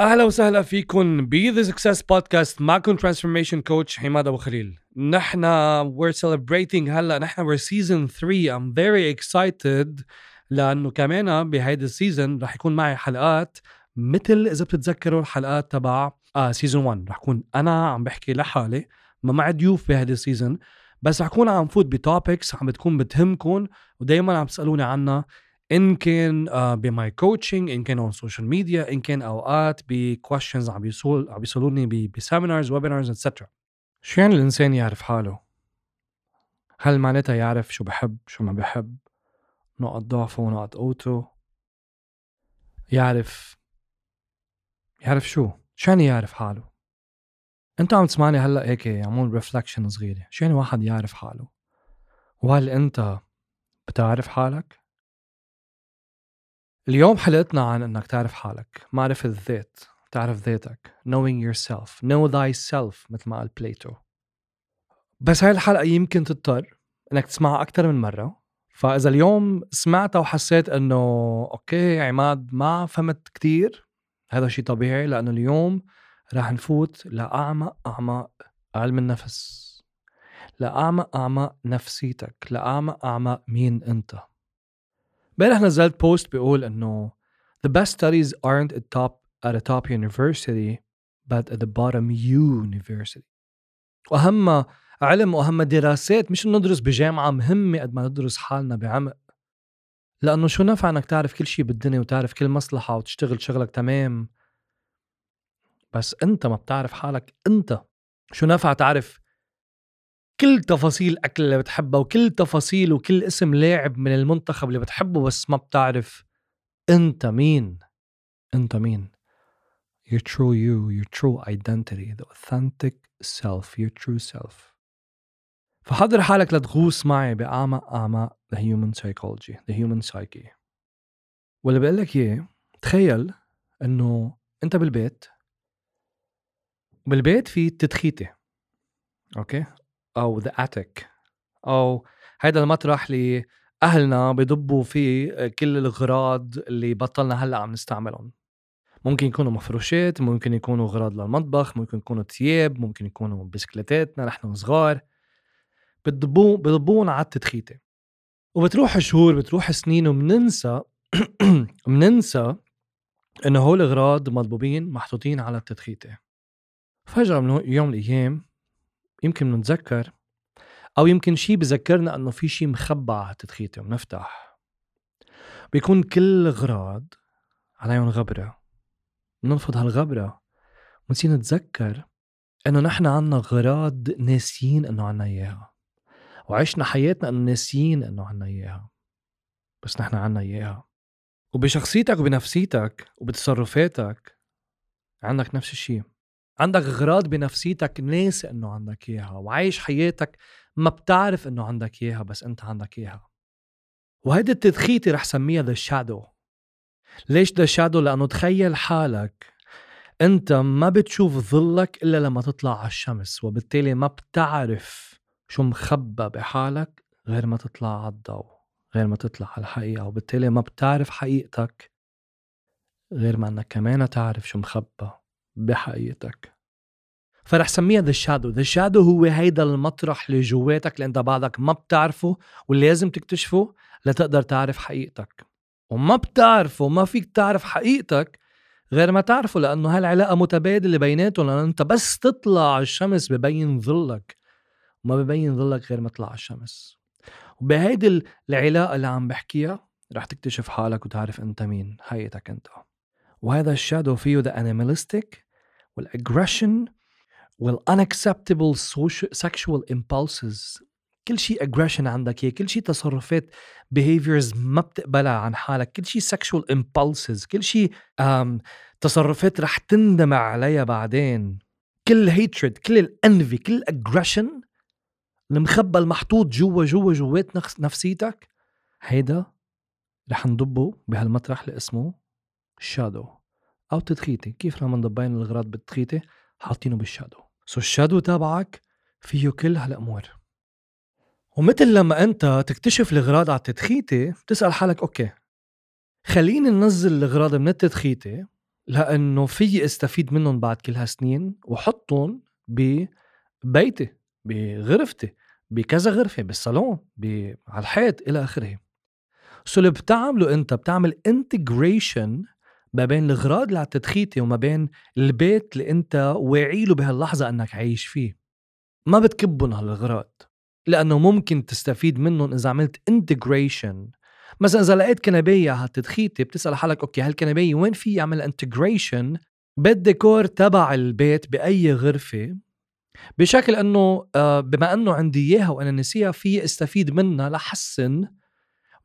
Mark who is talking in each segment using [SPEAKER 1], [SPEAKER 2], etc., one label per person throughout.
[SPEAKER 1] أهلا وسهلا فيكم ب The Success Podcast معكم transformation coach عماد أبو خليل. نحن we're celebrating هلأ نحن we're season 3 I'm very excited لأنه كمان بهيدي ال season رح يكون معي حلقات مثل إذا بتتذكروا الحلقات تبع season 1 رح كون أنا عم بحكي لحالي ما معي ضيوف بهيدي ال season بس رح كون عم فوت ب topics عم بتكون بتهمكم ودائما عم تسألوني عنها. إن كان uh, ب my coaching إن كان on social media إن كان أوقات ب questions عم بيسول عم بيسالوني ب seminars webinars etcetera شو يعني الإنسان يعرف حاله؟ هل معناتها يعرف شو بحب شو ما بحب؟ نقط ضعفه ونقط قوته؟ يعرف يعرف شو؟ شو يعني يعرف حاله؟ انت عم تسمعني هلأ هيك عمول reflection صغيره شو يعني واحد يعرف حاله؟ وهل أنت بتعرف حالك؟ اليوم حلقتنا عن إنك تعرف حالك معرفة الذات تعرف ذاتك knowing yourself know thyself مثل ما قال Plato. بس هاي الحلقة يمكن تضطر إنك تسمعها أكثر من مرة فإذا اليوم سمعتها وحسيت إنه okay عماد ما فهمت كتير هذا شيء طبيعي لأنه اليوم راح نفوت لأعمق أعماق علم النفس لأعمق أعماق نفسيتك لأعمق أعماق مين أنت. امبارح نزلت بوست بيقول إنه the best studies aren't at top at a top university but at the bottom university. وأهم علم وأهم دراسات مش ندرس بجامعة مهمة قد ما ندرس حالنا بعمق. لأنه شو نفع إنك تعرف كل شيء بالدنيا وتعرف كل مصلحة وتشتغل شغلك تمام. بس أنت ما بتعرف حالك أنت. شو نفع تعرف كل تفاصيل الاكل اللي بتحبها وكل تفاصيل وكل اسم لاعب من المنتخب اللي بتحبه بس ما بتعرف أنت مين. أنت مين. Your true you your true identity the authentic self your true self. فحضر حالك لتغوص معي بأعمق أعماق the human psychology the human psyche. واللي بقول لك إياه تخيل إنه أنت بالبيت بالبيت في تدخيتة okay؟ أو the attic أو هيدا المطرح اللي أهلنا بضبوا فيه كل الاغراض اللي بطلنا هلأ عم نستعملهم. ممكن يكونوا مفروشات ممكن يكونوا اغراض للمطبخ ممكن يكونوا ثياب ممكن يكونوا بسكليتاتنا نحن صغار بتضبون بضبون على التدخيتة. وبتروح شهور بتروح سنين وبننسى بننسى إنه هول الاغراض مضبوبين محطوطين على التدخيتة. فجأة من يوم من الأيام يمكن نتذكر أو يمكن شيء بذكرنا إنه في شيء مخبى على بنفتح بيكون كل اغراض عليهم غبرة. بننفض هالغبرة. ونصير نتذكر إنه نحن عنا غراض ناسيين إنه عنا إياها. وعشنا حياتنا إنه ناسيين إنه عنا إياها. بس نحن عنا إياها. وبشخصيتك وبنفسيتك وبتصرفاتك عندك نفس الشيء عندك غراض بنفسيتك ناسي إنه عندك إياها وعايش حياتك ما بتعرف إنه عندك إياها بس أنت عندك إياها. وهيدي التدخيتي رح سميها the shadow ليش the shadow لأنه تخيل حالك أنت ما بتشوف ظلك إلا لما تطلع على الشمس وبالتالي ما بتعرف شو مخبى بحالك غير ما تطلع على الضوء غير ما تطلع على الحقيقة وبالتالي ما بتعرف حقيقتك غير ما إنك كمان تعرف شو مخبى بحقيقتك. فرح سميها the shadow the shadow هو هيدا المطرح اللي جواتك اللي انت بعدك ما بتعرفه واللي لازم تكتشفه لتقدر تعرف حقيقتك. وما بتعرفه ما فيك تعرف حقيقتك غير ما تعرفه لأنه هالعلاقة متبادلة بيناتهم لأنه أنت بس تطلع على الشمس ببين ظلك وما ببين ظلك غير ما تطلع على الشمس. وبهيدي العلاقة اللي عم بحكيها رح تكتشف حالك وتعرف أنت مين حقيقتك أنت. وهذا ال shadow فيه the animalistic وال aggression وال unacceptable sexual impulses. كل شيء aggression عندك اياه كل شيء تصرفات behaviors ما بتقبلها عن حالك. كل شيء sexual impulses كل شيء تصرفات رح تندم عليها بعدين. كل hatred كل ال envy كل ال aggression المخبى المحطوط جوا جوا جوات نفسيتك هيدا رح نضبه بهالمطرح اللي اسمه shadow أو تدخيتي كيف لما نضبين الاغراض بالتدخيتي حاطينه بال shadow so ال shadow تبعك فيه كل هالأمور. ومثل لما أنت تكتشف الاغراض على التدخيتة بتسأل حالك okay خليني ننزل الاغراض من التدخيتة لأنه في استفيد منهم بعد كل هالسنين وحطهم ببيتي بغرفتي بكذا غرفة بالصالون على الحيط إلى آخره. so اللي بتعمله أنت بتعمل integration ما بين الاغراض اللي تدخيتي وما بين البيت اللي أنت واعي له بهاللحظة أنك عايش فيه. ما بتكبهم هالاغراض لأنه ممكن تستفيد منهم إذا عملت integration مثلا إذا لقيت كنبية هالتدخيتي بتسأل حالك okay هالكنبية وين في اعمل integration بالديكور تبع البيت بأي غرفة؟ بشكل إنه آه، بما إنه عندي إياها وأنا نسيها في استفيد منها لحسن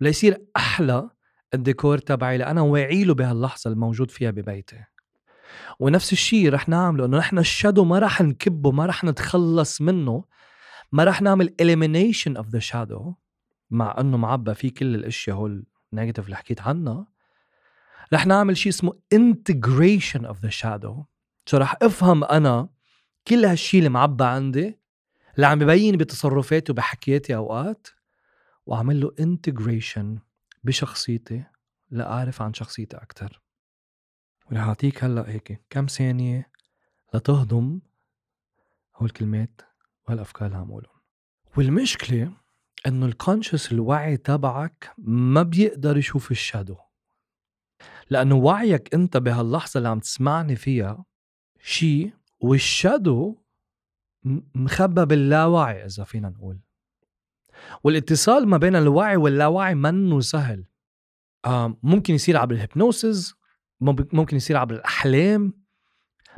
[SPEAKER 1] وليصير أحلى. الديكور تبعي لأنا واعي له بهاللحظة الموجود فيها ببيتي. ونفس الشيء رح نعمله إنه نحن ال shadow ما رح نكبه ما رح نتخلص منه. ما رح نعمل elimination of the shadow مع إنه معبى فيه كل الأشياء هول ال negative اللي حكيت عنها. رح نعمل شيء اسمه integration of the shadow. so رح أفهم أنا كل هالشيء اللي معبى عندي اللي عم ببين بتصرفاتي وبحكياتي أوقات وأعمل له integration. بشخصيتي لأعرف عن شخصيتي أكتر. ورح أعطيك هلأ هيك كم ثانية لتهضم هول الكلمات وهالأفكار اللي عم قولهم والمشكلة إنه ال conscious الوعي تبعك ما بيقدر يشوف ال shadow. لأنه وعيك أنت بهاللحظة اللي عم تسمعني فيها شيء وال shadow مخبى باللاوعي إذا فينا نقول. والاتصال ما بين الوعي واللاوعي منه سهل. آه ممكن يصير عبر ال hypnosis ممكن يصير عبر الأحلام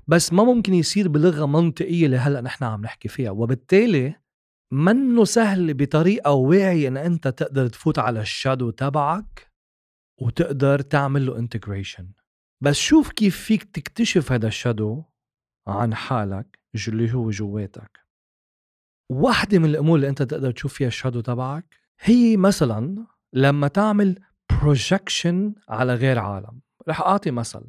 [SPEAKER 1] بس ما ممكن يصير بلغة منطقية اللي هلأ نحن عم نحكي فيها. وبالتالي منه سهل بطريقة واعية إن أنت تقدر تفوت على ال shadow تبعك وتقدر تعمل له integration بس شوف كيف فيك تكتشف هذا ال shadow عن حالك اللي هو جواتك. واحدة من الأمور اللي أنت تقدر تشوف فيها ال shadow تبعك هي مثلا لما تعمل projection على غير عالم. رح أعطي مثل.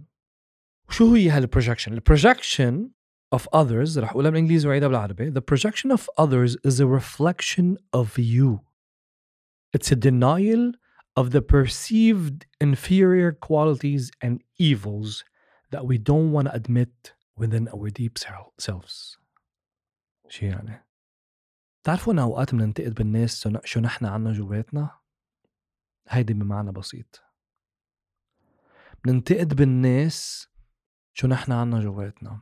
[SPEAKER 1] شو هي هال projection؟ ال projection of others رح أقولها بالإنجليزي وعيدها بالعربي. The projection of others is a reflection of you. It's a denial of the perceived inferior qualities and evils that we don't want to admit within our deep selves. شو يعني؟ بتعرفوا إن أوقات بننتقد بالناس شو نحن عنا جواتنا؟ هيدي بمعنى بسيط. بننتقد بالناس شو نحن عنا جواتنا.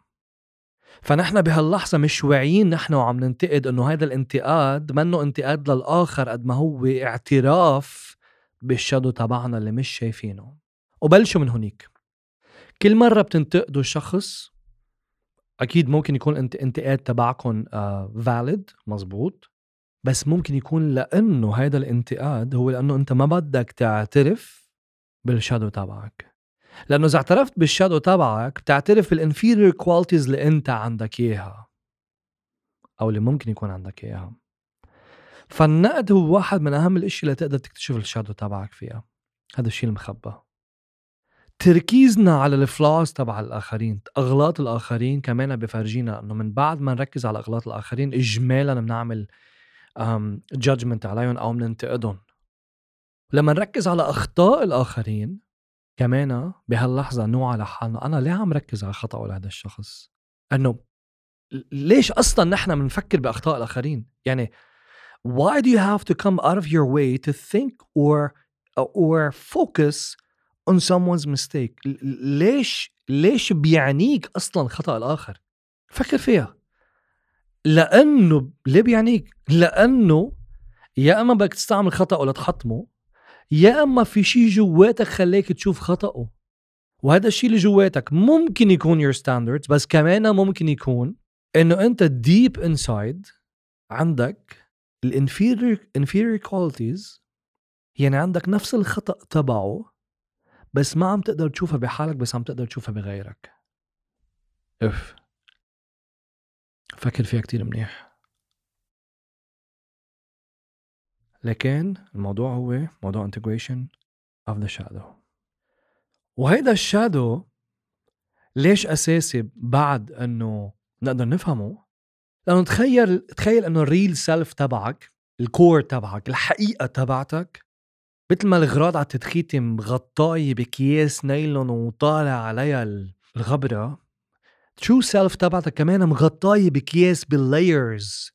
[SPEAKER 1] فنحن بهاللحظة مش واعيين نحن وعم ننتقد إنه هذا الانتقاد منه انتقاد للآخر قد ما هو اعتراف بالشادو تبعنا اللي مش شايفينه. وبلشوا من هنيك كل مرة بتنتقدوا شخص أكيد ممكن يكون انت انتقاد تبعكم valid uh, مزبوط بس ممكن يكون لأنه هذا الانتقاد هو لأنه انت ما بدك تعترف بال shadow تبعك. لأنه إذا اعترفت بال shadow تبعك بتعترف بال inferior qualities اللي انت عندك إياها. أو اللي ممكن يكون عندك إياها. فالنقد هو واحد من أهم الاشياء اللي تقدر تكتشف ال shadow تبعك فيها. هذا الشيء المخبى تركيزنا على ال flaws تبع الآخرين أغلاط الآخرين كمان بفرجينا إنه من بعد ما نركز على أغلاط الآخرين اجمالا بنعمل judgment عليهم أو بننتقدهم لما نركز على أخطاء الآخرين كمان بهاللحظة نوع لحالنا أنا ليه عم ركز على خطأه لهذا الشخص؟ إنه ليش أصلا نحن بنفكر بأخطاء الآخرين؟ يعني why do you have to come out of your way to think or or focus on someone's mistake. ليش ليش بيعنيك أصلا خطأ الآخر؟ فكر فيها. لأنه ليه بيعنيك؟ لأنه يا إما بدك تستعمل خطأه لتحطمه يا إما في شيء جواتك خليك تشوف خطأه. وهذا الشيء اللي جواتك ممكن يكون your standards بس كمان ممكن يكون إنه أنت deep inside عندك ال inferior inferior qualities يعني عندك نفس الخطأ تبعه بس ما عم تقدر تشوفها بحالك بس عم تقدر تشوفها بغيرك. اف فكر فيها كتير منيح. لكن الموضوع هو موضوع integration of the shadow. وهيدا ال shadow ليش أساسي بعد إنه نقدر نفهمه؟ لأنه تخيل تخيل إنه ال real self تبعك ال core تبعك الحقيقة تبعتك مثل ما الغراض على التدخيتة مغطاية بكياس نايلون وطالع عليها الغبرة true self تبعتك كمان مغطاية بكياس بال layers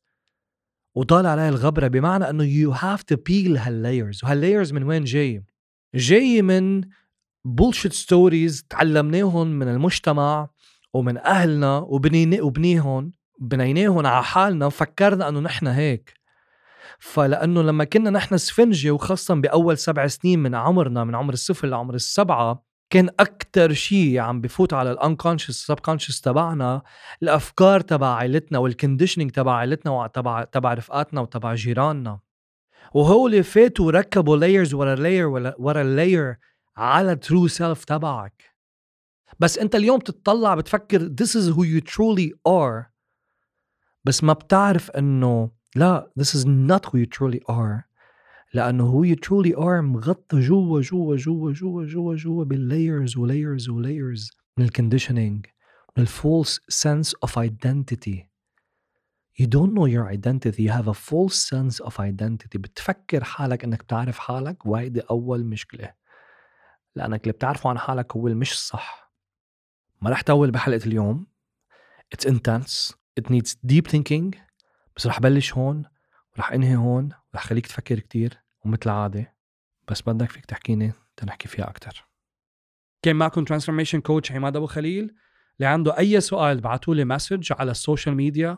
[SPEAKER 1] وطالع عليها الغبرة؟ بمعنى إنه you have to peel هال layers وهال layers من وين جاي؟ جاي من bullshit stories تعلمناهم من المجتمع ومن أهلنا وبني وبنيهم بنيناهم على حالنا وفكرنا إنه نحن هيك. فلأنه لما كنا نحن سفنجه وخاصة بأول سبع سنين من عمرنا من عمر الصفر لعمر السبعة كان أكثر شيء عم بفوت على ال unconscious subconscious تبعنا الأفكار تبع عائلتنا وال conditioning تبع عائلتنا وتبع تبع رفقاتنا وتبع جيراننا. وهول فاتوا ركبوا layers ورا layer ورا ال layer على true self تبعك. بس أنت اليوم تتطلع بتفكر this is who you truly are. بس ما بتعرف إنه لا this is not who you truly are. لأنه who you truly are مغطى جوا جوا جوا جوا جوا جوا بال layers و layers و layers من ال conditioning من ال false sense of identity. You don't know your identity. You have a false sense of identity. بتفكر حالك إنك بتعرف حالك. وهيدي أول مشكلة. لأنك اللي بتعرفه عن حالك هو المش صح. ما رح طول بحلقة اليوم. It's intense. It needs deep thinking. بس رح بلش هون ورح أنهي هون ورح خليك تفكر كتير ومثل العادة بس بدك فيك تحكيني تنحكي فيها أكتر. كان معكم transformation coach عماد أبو خليل. اللي عنده أي سؤال بعتوا لي message على ال social media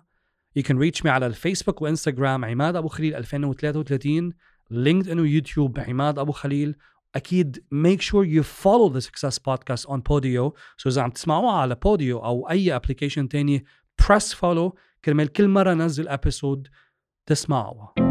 [SPEAKER 1] You can reach me على الفيسبوك وإنستغرام عماد أبو خليل 2033 لينكد إن ويوتيوب عماد أبو خليل. أكيد make sure you follow the success podcast on Podio. So إذا عم تسمعوها على Podio أو أي application تاني press follow. كرمال كل مرة نزل episode تسمعوها.